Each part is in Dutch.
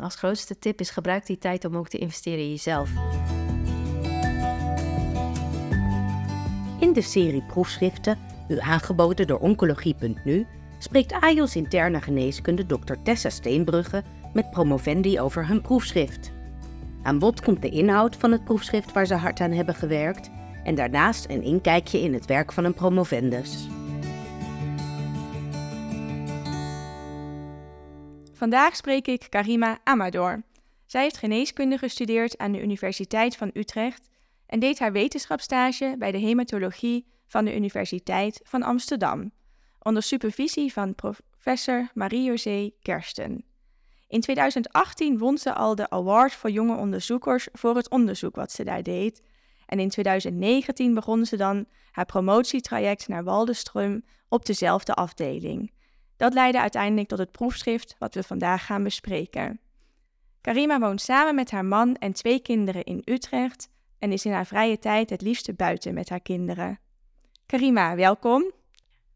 Als grootste tip is gebruik die tijd om ook te investeren in jezelf. In de serie proefschriften, u aangeboden door Oncologie.nu, spreekt AJOS interne geneeskunde Dr. Tessa Steenbrugge met promovendi over hun proefschrift. Aan bod komt de inhoud van het proefschrift waar ze hard aan hebben gewerkt en daarnaast een inkijkje in het werk van een promovendus. Vandaag spreek ik Karima Amador. Zij heeft geneeskunde gestudeerd aan de Universiteit van Utrecht en deed haar wetenschapsstage bij de hematologie van de Universiteit van Amsterdam, onder supervisie van professor Marie-José Kersten. In 2018 won ze al de Award voor jonge onderzoekers voor het onderzoek wat ze daar deed. En in 2019 begon ze dan haar promotietraject naar Waldenström op dezelfde afdeling. Dat leidde uiteindelijk tot het proefschrift wat we vandaag gaan bespreken. Karima woont samen met haar man en twee kinderen in Utrecht en is in haar vrije tijd het liefste buiten met haar kinderen. Karima, welkom.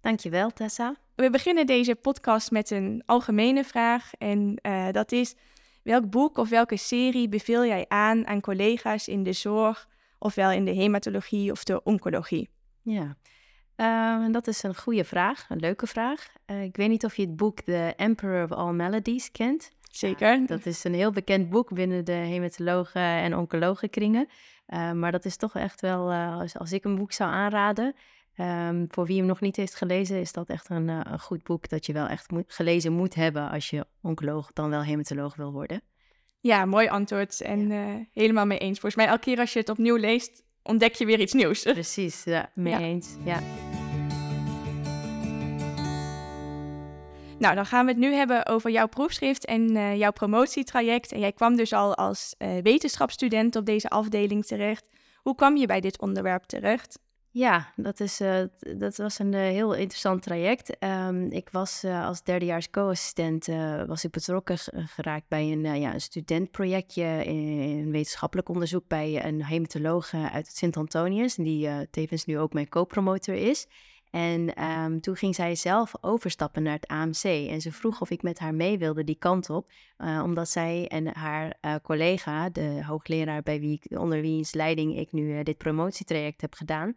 Dankjewel, Tessa. We beginnen deze podcast met een algemene vraag en uh, dat is: welk boek of welke serie beveel jij aan aan collega's in de zorg, ofwel in de hematologie of de oncologie? Ja, uh, dat is een goede vraag, een leuke vraag. Uh, ik weet niet of je het boek The Emperor of All Melodies kent. Zeker. dat is een heel bekend boek binnen de hematologen en oncologen kringen. Uh, maar dat is toch echt wel, als, als ik een boek zou aanraden, Um, voor wie hem nog niet heeft gelezen, is dat echt een, een goed boek dat je wel echt moet, gelezen moet hebben als je oncoloog dan wel hematoloog wil worden. Ja, mooi antwoord en helemaal mee eens. Volgens mij elke keer als je het opnieuw leest, ontdek je weer iets nieuws. Precies, ja, mee ja. eens. Ja. Nou, dan gaan we het nu hebben over jouw proefschrift en uh, jouw promotietraject. En jij kwam dus al als wetenschapsstudent op deze afdeling terecht. Hoe kwam je bij dit onderwerp terecht? Ja, dat, is, uh, dat was een uh, heel interessant traject. Um, ik was uh, als derdejaars co-assistent was ik betrokken geraakt bij een, ja, een studentprojectje in, wetenschappelijk onderzoek bij een hematoloog uit het Sint-Antonius, die tevens nu ook mijn co-promotor is. En um, toen ging zij zelf overstappen naar het AMC. En ze vroeg of ik met haar mee wilde die kant op. Omdat zij en haar collega, de hoogleraar bij wie onder wiens leiding ik nu dit promotietraject heb gedaan,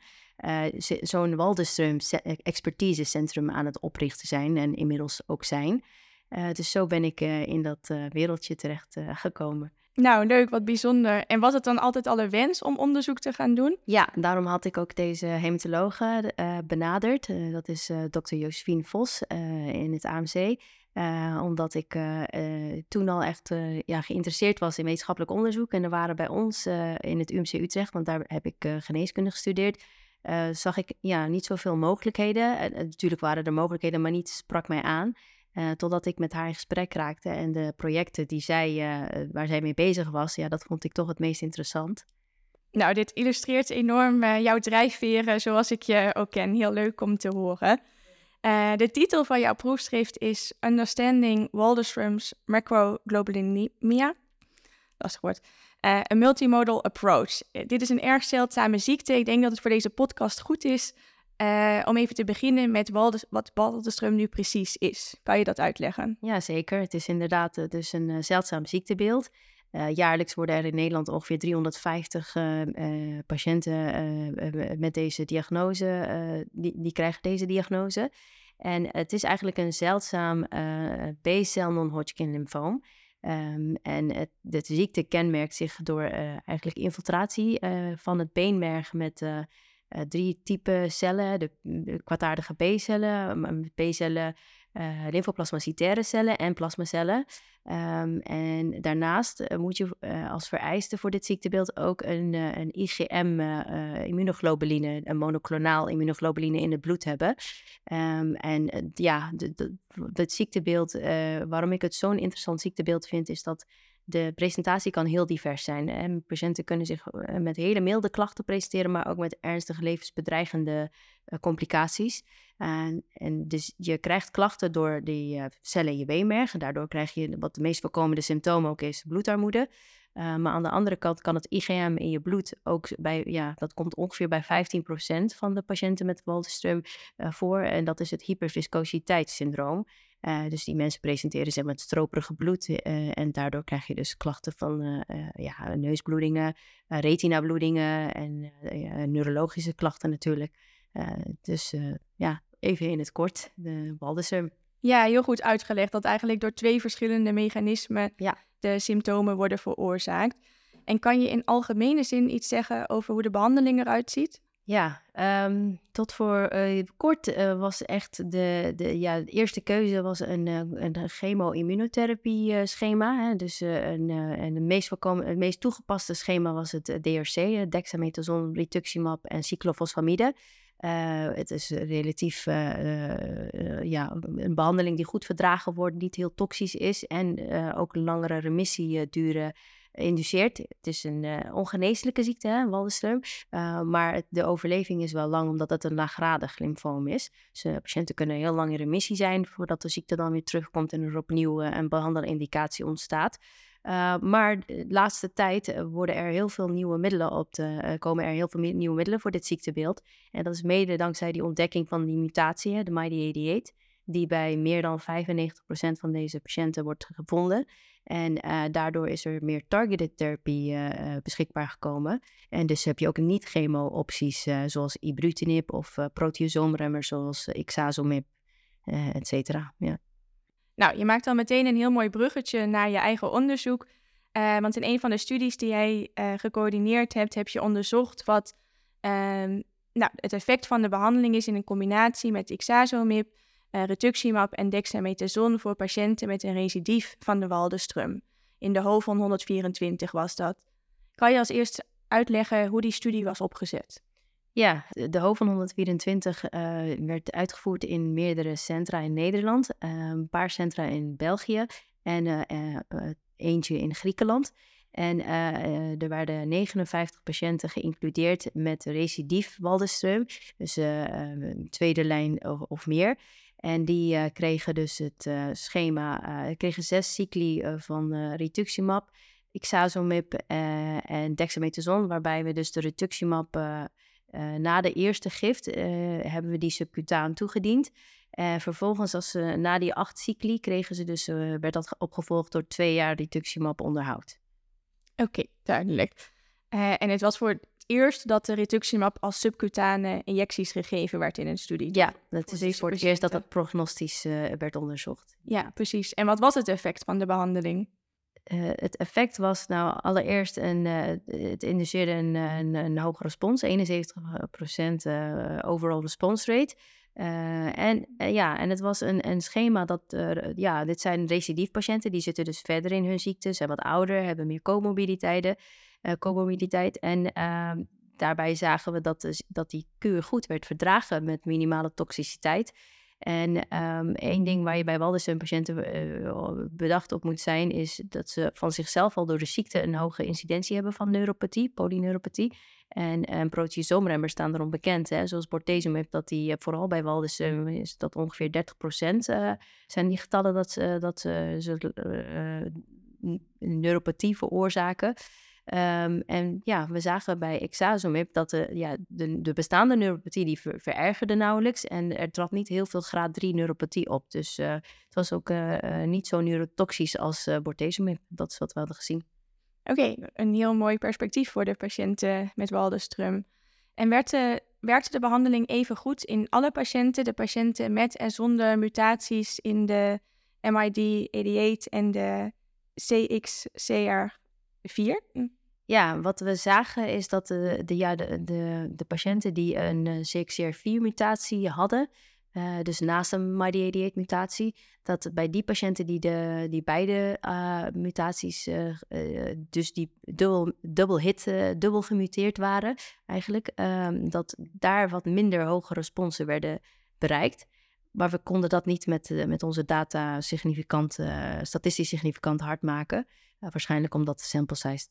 zo'n Waldenström expertisecentrum aan het oprichten zijn en inmiddels ook zijn. dus zo ben ik in dat wereldje terecht gekomen. Nou, leuk, wat bijzonder. En was het dan altijd alle wens om onderzoek te gaan doen? Ja, daarom had ik ook deze hematologe benaderd. Dat is dokter Josephine Vos in het AMC. omdat ik toen al echt ja, geïnteresseerd was in wetenschappelijk onderzoek. En er waren bij ons in het UMC Utrecht, want daar heb ik geneeskunde gestudeerd, zag ik ja, niet zoveel mogelijkheden. natuurlijk waren er mogelijkheden, maar niets sprak mij aan. Totdat ik met haar in gesprek raakte en de projecten die zij, waar zij mee bezig was, ja, dat vond ik toch het meest interessant. Nou, dit illustreert enorm jouw drijfveren zoals ik je ook ken. Heel leuk om te horen. de titel van jouw proefschrift is Understanding Waldenström's Macroglobulinemia. Lastig woord. Een multimodal approach. dit is een erg zeldzame ziekte. Ik denk dat het voor deze podcast goed is uh, om even te beginnen met wat Waldenström nu precies is. Kan je dat uitleggen? Ja, zeker. Het is inderdaad dus een zeldzaam ziektebeeld. jaarlijks worden er in Nederland ongeveer 350 patiënten met deze diagnose, die, die, krijgen deze diagnose. En het is eigenlijk een zeldzaam B-cel non-Hodgkin lymfoom. Um, en het, de ziekte kenmerkt zich door eigenlijk infiltratie van het beenmerg met uh, drie typen cellen. De, de kwaadaardige B-cellen, B-cellen, uh, cellen en plasmacellen. Um, en daarnaast uh, moet je als vereiste voor dit ziektebeeld ook een, een IgM-immunoglobuline, een monoclonaal immunoglobuline in het bloed hebben. Um, en ja, het ziektebeeld, waarom ik het zo'n interessant ziektebeeld vind, is dat de presentatie kan heel divers zijn. En patiënten kunnen zich eh, met hele milde klachten presenteren, maar ook met ernstige levensbedreigende uh, complicaties. En, en, dus je krijgt klachten door die uh, cellen in je beenmerg. En daardoor krijg je wat de meest voorkomende symptomen ook is bloedarmoede. Maar aan de andere kant kan het IgM in je bloed ook bij, ja, dat komt ongeveer bij 15% van de patiënten met Waldenström voor. En dat is het hyperviscositeitssyndroom. Uh, dus die mensen presenteren zich met stroperige bloed en daardoor krijg je dus klachten van ja, neusbloedingen, retinabloedingen en neurologische klachten natuurlijk. dus ja, even in het kort, de Waldenström. Ja, heel goed uitgelegd dat eigenlijk door twee verschillende mechanismen ja. de symptomen worden veroorzaakt. En kan je in algemene zin iets zeggen over hoe de behandeling eruit ziet? Ja, ehm, tot voor uh, kort uh, was echt de, de, ja, de eerste keuze was een, uh, een chemo-immunotherapie schema. Hè? Dus een, en de meest voorkomen, het meest toegepaste schema was het DRC, dexamethason, rituximab en cyclophosphamide. het is relatief ja, een behandeling die goed verdragen wordt, niet heel toxisch is en ook langere remissie duren induceert. Het is een ongeneeslijke ziekte, hè, Waldenström. Maar de overleving is wel lang, omdat het een laaggradig lymfoom is. Dus patiënten kunnen heel lang in remissie zijn voordat de ziekte dan weer terugkomt en er opnieuw een behandelindicatie ontstaat. Maar de laatste tijd worden er heel veel nieuwe middelen op de, komen er heel veel nieuwe middelen voor dit ziektebeeld. En dat is mede dankzij die ontdekking van die mutatie, de MyD88, die bij meer dan 95% van deze patiënten wordt gevonden. En daardoor is er meer targeted therapie beschikbaar gekomen. En dus heb je ook niet-chemo-opties zoals ibrutinib of proteasoomremmers zoals ixazomib, et cetera. Ja. Nou, je maakt dan meteen een heel mooi bruggetje naar je eigen onderzoek. want in een van de studies die jij gecoördineerd hebt, heb je onderzocht wat ehm, nou, het effect van de behandeling is in een combinatie met ixazomib uh, en dexamethason voor patiënten met een recidief van de Waldenström. In de HOVON 124 was dat. Kan je als eerst uitleggen hoe die studie was opgezet? Ja, de HOVON 124 uh, werd uitgevoerd in meerdere centra in Nederland, uh, een paar centra in België en uh, eentje in Griekenland. En er werden 59 patiënten geïncludeerd met recidief Waldenström, dus tweede lijn of, meer. En die kregen dus het schema, kregen zes cycli van rituximab, ixazomib en dexamethason, waarbij we dus de rituximab na de eerste gift hebben we die subcutaan toegediend. En vervolgens, als ze, na die acht cycli, kregen ze dus, werd dat opgevolgd door twee jaar rituximab onderhoud. Oké, duidelijk. en het was voor eerst dat de rituximab als subcutane injecties gegeven werd in een studie. Ja, dat is voor het eerst dat dat prognostisch werd onderzocht. Ja, precies. En wat was het effect van de behandeling? Uh, het effect was nou allereerst een, uh, het induceerde een, een, een hoge respons, 71% overall response rate. en ja, en het was een, een schema dat, ja, dit zijn recidiefpatiënten, die zitten dus verder in hun ziekte, zijn wat ouder, hebben meer comorbiditeiten comorbiditeit. En ehm, daarbij zagen we dat, dat die kuur goed werd verdragen met minimale toxiciteit. En um, één ding waar je bij Waldenström-patiënten uh, bedacht op moet zijn, is dat ze van zichzelf al door de ziekte een hoge incidentie hebben van neuropathie, polyneuropathie. En um, proteasoomremmers staan erom bekend, hè, zoals bortezomib, dat die uh, vooral bij Waldenström is dat ongeveer 30% uh, zijn die getallen dat, dat ze neuropathie veroorzaken. Um, en ja, we zagen bij Exazomib dat de, ja, de, de bestaande neuropathie die ver, verergerde nauwelijks. En er trad niet heel veel graad 3 neuropathie op. Dus uh, het was ook uh, uh, niet zo neurotoxisch als bortezomib. Dat is wat we hadden gezien. Oké, een heel mooi perspectief voor de patiënten met Waldenström. En werd werkte de behandeling even goed in alle patiënten? De patiënten met en zonder mutaties in de MID88 en de CXCR4? Ja, wat we zagen is dat de, de, ja, de, de, patiënten die een uh, CXCR4-mutatie hadden, uh, dus naast een MYD88-mutatie, dat bij die patiënten die, de, die beide uh, mutaties, dus die dubbel, dubbel hit, dubbel gemuteerd waren eigenlijk, ehm, dat daar wat minder hoge responsen werden bereikt. Maar we konden dat niet met, met onze data significant, statistisch significant hard maken. waarschijnlijk omdat de sample size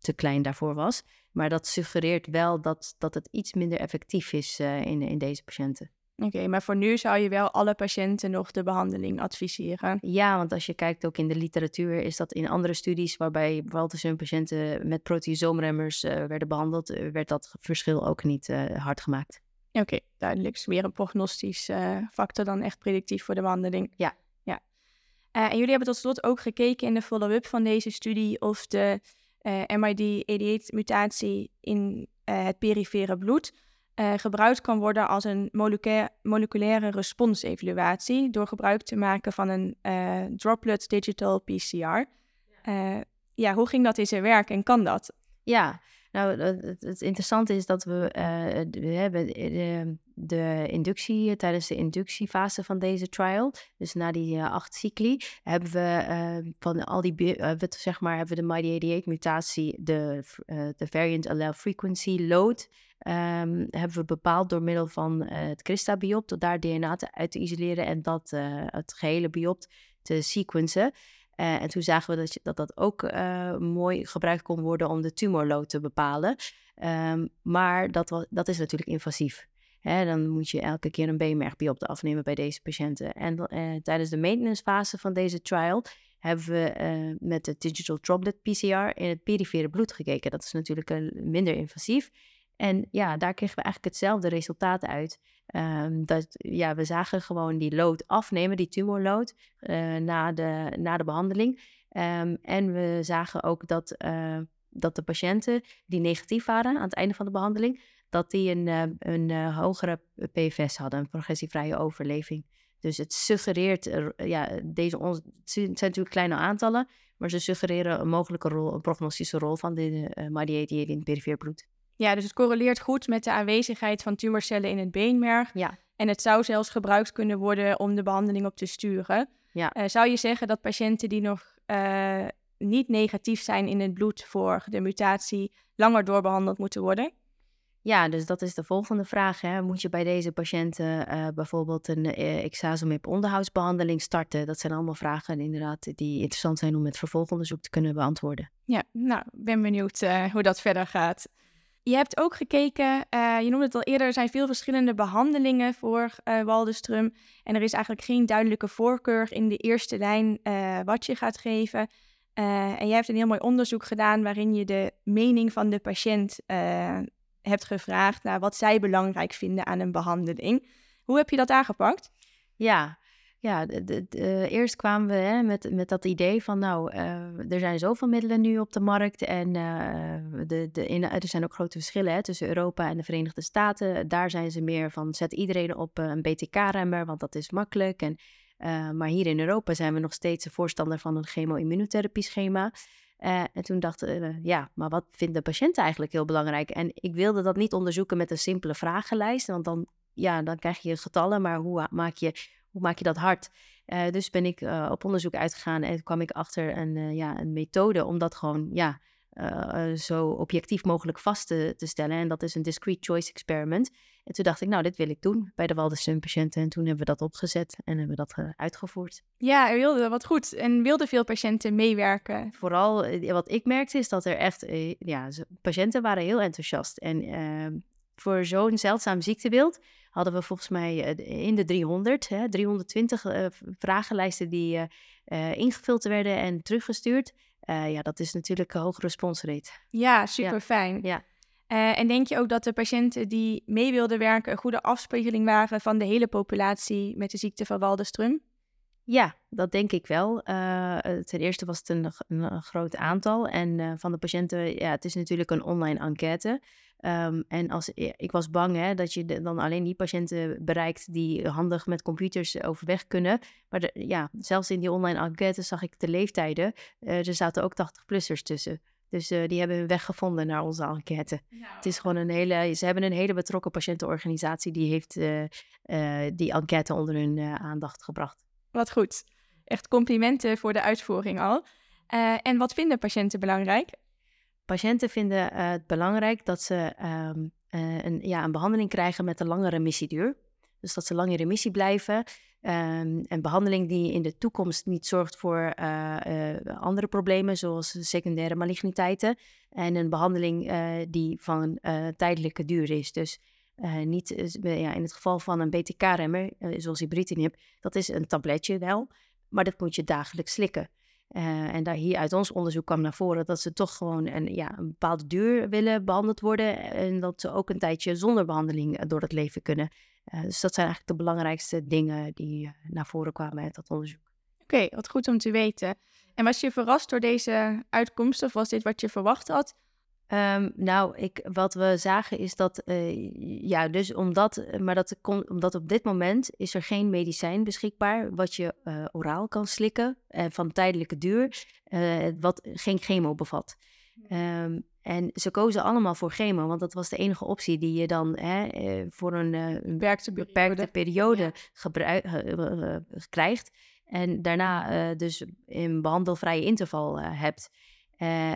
te klein daarvoor was. Maar dat suggereert wel dat, dat het iets minder effectief is uh, in, in deze patiënten. Oké, maar voor nu zou je wel alle patiënten nog de behandeling adviseren? Ja, want als je kijkt ook in de literatuur, is dat in andere studies waarbij Waltersen patiënten met proteasoomremmers uh, werden behandeld, uh, werd dat verschil ook niet uh, hard gemaakt. Oké, duidelijk. Dus meer een prognostisch factor dan echt predictief voor de behandeling. Ja. ja. en jullie hebben tot slot ook gekeken in de follow-up van deze studie of de MID88-mutatie in het perifere bloed uh, gebruikt kan worden als een moleculaire responsevaluatie door gebruik te maken van een uh, droplet digital PCR. Uh, ja, hoe ging dat in zijn werk en kan dat? Ja, nou, het, het interessante is dat we, we hebben de, de, inductie, tijdens de inductiefase van deze trial, dus na die acht cycli, hebben we van al die, zeg maar, hebben we de MyD88-mutatie, de, de variant allele frequency load um, hebben we bepaald door middel van uh, het CRISTA-biopt, daar DNA te, uit te isoleren en dat, uh, het gehele biopt te sequencen. Uh, en toen zagen we dat dat, dat ook mooi gebruikt kon worden om de tumorload te bepalen. Um, maar dat, dat is natuurlijk invasief. Dan moet je elke keer een beenmergbiopt afnemen bij deze patiënten. En tijdens de maintenance fase van deze trial hebben we met de digital droplet PCR in het perifere bloed gekeken. Dat is natuurlijk minder invasief. En ja, daar kregen we eigenlijk hetzelfde resultaat uit. Um, dat, ja, we zagen gewoon die lood afnemen, die tumorlood, uh, na, de, na de behandeling. Um, en we zagen ook dat, uh, dat de patiënten die negatief waren aan het einde van de behandeling, dat die een, uh, een hogere PFS hadden, een progressievrije overleving. Dus het suggereert, ja, deze het zijn natuurlijk kleine aantallen, maar ze suggereren een mogelijke rol, een prognostische rol van de uh, MyD88 in het perifere bloed. Ja, dus het correleert goed met de aanwezigheid van tumorcellen in het beenmerg. Ja. En het zou zelfs gebruikt kunnen worden om de behandeling op te sturen. Ja. Uh, zou je zeggen dat patiënten die nog uh, niet negatief zijn in het bloed voor de mutatie langer doorbehandeld moeten worden? Ja, dus dat is de volgende vraag. Hè. Moet je bij deze patiënten uh, bijvoorbeeld een uh, exazomib onderhoudsbehandeling starten? Dat zijn allemaal vragen inderdaad die interessant zijn om met vervolgonderzoek te kunnen beantwoorden. Ja, nou, ben benieuwd hoe dat verder gaat. Je hebt ook gekeken, uh, je noemde het al eerder, er zijn veel verschillende behandelingen voor uh. En er is eigenlijk geen duidelijke voorkeur in de eerste lijn uh, wat je gaat geven. en jij hebt een heel mooi onderzoek gedaan waarin je de mening van de patiënt hebt gevraagd naar wat zij belangrijk vinden aan een behandeling. Hoe heb je dat aangepakt? Ja, ja, de, eerst kwamen we hè, met, met dat idee van, nou, uh, er zijn zoveel middelen nu op de markt en uh, de, de, in, er zijn ook grote verschillen hè, tussen Europa en de Verenigde Staten. Daar zijn ze meer van, zet iedereen op een BTK-remmer, want dat is makkelijk. En, maar hier in Europa zijn we nog steeds een voorstander van een chemo-immunotherapie-schema. en toen dachten we, ja, maar wat vindt de patiënt eigenlijk heel belangrijk? En ik wilde dat niet onderzoeken met een simpele vragenlijst, want dan, ja, dan krijg je getallen, maar hoe maak je hoe maak je dat hard? Uh, dus ben ik uh, op onderzoek uitgegaan en kwam ik achter een, uh, ja, een methode om dat gewoon ja, zo objectief mogelijk vast te, te, stellen. En dat is een discrete choice experiment. En toen dacht ik, nou, dit wil ik doen bij de Waldenström patiënten. En toen hebben we dat opgezet en hebben we dat uitgevoerd. Ja, er wilde wat goed. En wilden veel patiënten meewerken? Vooral wat ik merkte is dat er echt, ja, patiënten waren heel enthousiast. En voor zo'n zeldzaam ziektebeeld hadden we volgens mij eh, in de 300, hè, 320 uh, vragenlijsten die uh, ingevuld werden en teruggestuurd. ja, dat is natuurlijk een hoge responsrate. Ja, super fijn. Ja. en denk je ook dat de patiënten die mee wilden werken een goede afspiegeling waren van de hele populatie met de ziekte van Waldenström? Ja, dat denk ik wel. Uh, ten eerste was het een, een groot aantal. En uh, van de patiënten, ja, het is natuurlijk een online enquête. Um, en als, ik was bang hè, dat je dan alleen die patiënten bereikt die handig met computers overweg kunnen. Maar de, ja, zelfs in die online enquête zag ik de leeftijden. Uh, er zaten ook 80-plussers tussen. Dus uh, die hebben hun weg gevonden naar onze enquête. Nou, het is gewoon een hele, ze hebben een hele betrokken patiëntenorganisatie die heeft uh, die enquête onder hun aandacht gebracht. Wat goed. Echt complimenten voor de uitvoering al. en wat vinden patiënten belangrijk? Patiënten vinden uh, het belangrijk dat ze um, uh, een, ja, een behandeling krijgen met een lange remissieduur. Dus dat ze lang in remissie blijven. Um, een behandeling die in de toekomst niet zorgt voor uh, andere problemen, zoals secundaire maligniteiten. En een behandeling die van tijdelijke duur is. Dus niet, ja, in het geval van een BTK-remmer, zoals ibrutinib, dat is een tabletje wel, maar dat moet je dagelijks slikken. Uh, en daar hier uit ons onderzoek kwam naar voren dat ze toch gewoon een, ja, een bepaalde duur willen behandeld worden. En dat ze ook een tijdje zonder behandeling eh, door het leven kunnen. Dus dat zijn eigenlijk de belangrijkste dingen die naar voren kwamen uit dat onderzoek. Oké, wat goed om te weten. En was je verrast door deze uitkomst of was dit wat je verwacht had? Um, nou, ik, wat we zagen is dat, uh, ja, dus omdat, maar dat kon, omdat op dit moment is er geen medicijn beschikbaar wat je uh, oraal kan slikken uh, van tijdelijke duur, wat geen chemo bevat. Um, en ze kozen allemaal voor chemo, want dat was de enige optie die je dan hè, voor een, een beperkte, beperkte periode ja. krijgt. En daarna dus een behandelvrije interval hebt.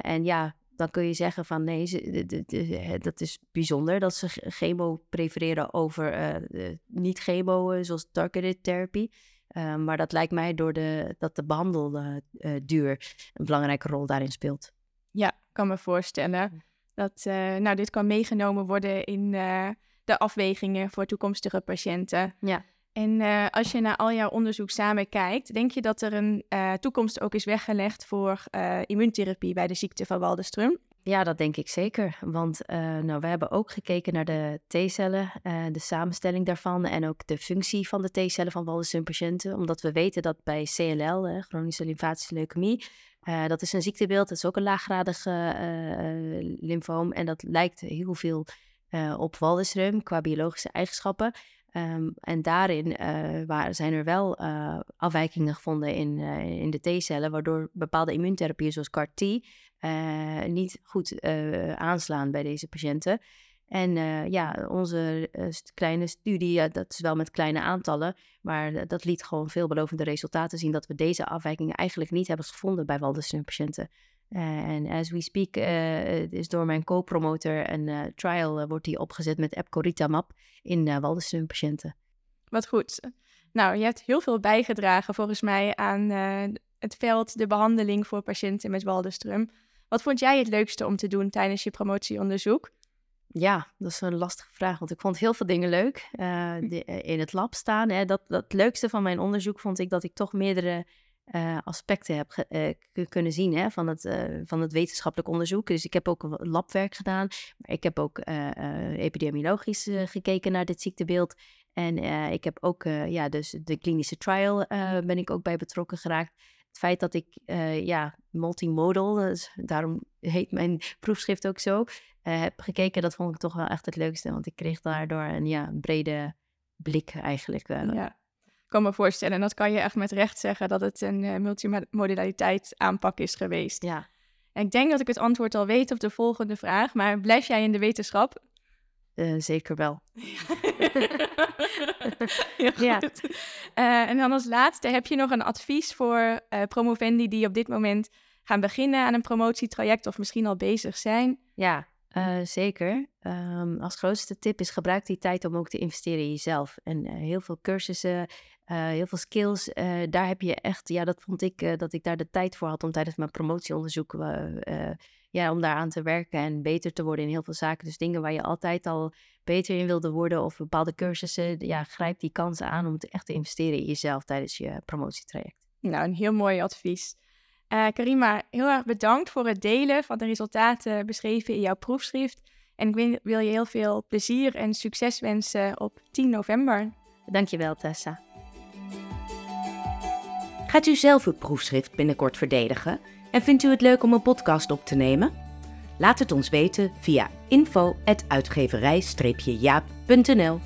en ja, dan kun je zeggen van nee, ze, dat is bijzonder dat ze chemo prefereren over uh, niet chemo, eh, zoals targeted therapy. Uh, maar dat lijkt mij door de, dat de behandelduur een belangrijke rol daarin speelt. Ja, kan me voorstellen. Dat nou, dit kan meegenomen worden in de afwegingen voor toekomstige patiënten. Ja. En uh, als je naar al jouw onderzoek samen kijkt, denk je dat er een uh, toekomst ook is weggelegd voor uh, immuuntherapie bij de ziekte van Waldenström? Ja, dat denk ik zeker. Want nou, we hebben ook gekeken naar de T-cellen, de samenstelling daarvan en ook de functie van de T-cellen van Waldenström-patiënten. Omdat we weten dat bij CLL, chronische lymfatische leukemie, dat is een ziektebeeld, dat is ook een laaggradig lymfoom en dat lijkt heel veel op Waldenström qua biologische eigenschappen. Um, en daarin uh, waar, zijn er wel uh, afwijkingen gevonden in, uh, in de T-cellen, waardoor bepaalde immuuntherapieën zoals CAR-T niet goed aanslaan bij deze patiënten. En ja, onze kleine studie, dat is wel met kleine aantallen, maar dat liet gewoon veelbelovende resultaten zien dat we deze afwijkingen eigenlijk niet hebben gevonden bij Waldenström-patiënten. En as we speak uh, is door mijn co-promotor een uh, trial uh, wordt die opgezet met epcoritamab in uh, Waldenström-patiënten. Wat goed. Nou, je hebt heel veel bijgedragen volgens mij aan het veld, de behandeling voor patiënten met Waldenström. Wat vond jij het leukste om te doen tijdens je promotieonderzoek? Ja, dat is een lastige vraag, want ik vond heel veel dingen leuk. in het lab staan, hè, dat, dat leukste van mijn onderzoek vond ik dat ik toch meerdere uh, aspecten heb uh, kunnen zien hè, van, het, uh, van het wetenschappelijk onderzoek. Dus ik heb ook labwerk gedaan, maar ik heb ook epidemiologisch gekeken naar dit ziektebeeld. En ik heb ook, ja, dus de klinische trial ben ik ook bij betrokken geraakt. Het feit dat ik, ja, multimodal, dus daarom heet mijn proefschrift ook zo, heb gekeken, dat vond ik toch wel echt het leukste. Want ik kreeg daardoor een, ja, brede blik eigenlijk. ja kan me voorstellen. En dat kan je echt met recht zeggen dat het een uh, multimodaliteit aanpak is geweest. Ja. En ik denk dat ik het antwoord al weet op de volgende vraag, maar blijf jij in de wetenschap? Uh, zeker wel. ja. Uh, en dan als laatste, heb je nog een advies voor promovendi die op dit moment gaan beginnen aan een promotietraject of misschien al bezig zijn? Ja, uh, zeker. Um, als grootste tip is gebruik die tijd om ook te investeren in jezelf. En uh, heel veel cursussen, uh, heel veel skills, daar heb je echt, ja, dat vond ik, dat ik daar de tijd voor had om tijdens mijn promotieonderzoek, ja, om daaraan te werken en beter te worden in heel veel zaken. Dus dingen waar je altijd al beter in wilde worden of bepaalde cursussen, ja, grijp die kansen aan om te echt te investeren in jezelf tijdens je promotietraject. Nou, een heel mooi advies. Uh, Karima, heel erg bedankt voor het delen van de resultaten beschreven in jouw proefschrift. En ik wil je heel veel plezier en succes wensen op 10 november. Dankjewel, Tessa. Gaat u zelf uw proefschrift binnenkort verdedigen? En vindt u het leuk om een podcast op te nemen? Laat het ons weten via info.uitgeverij-jaap.nl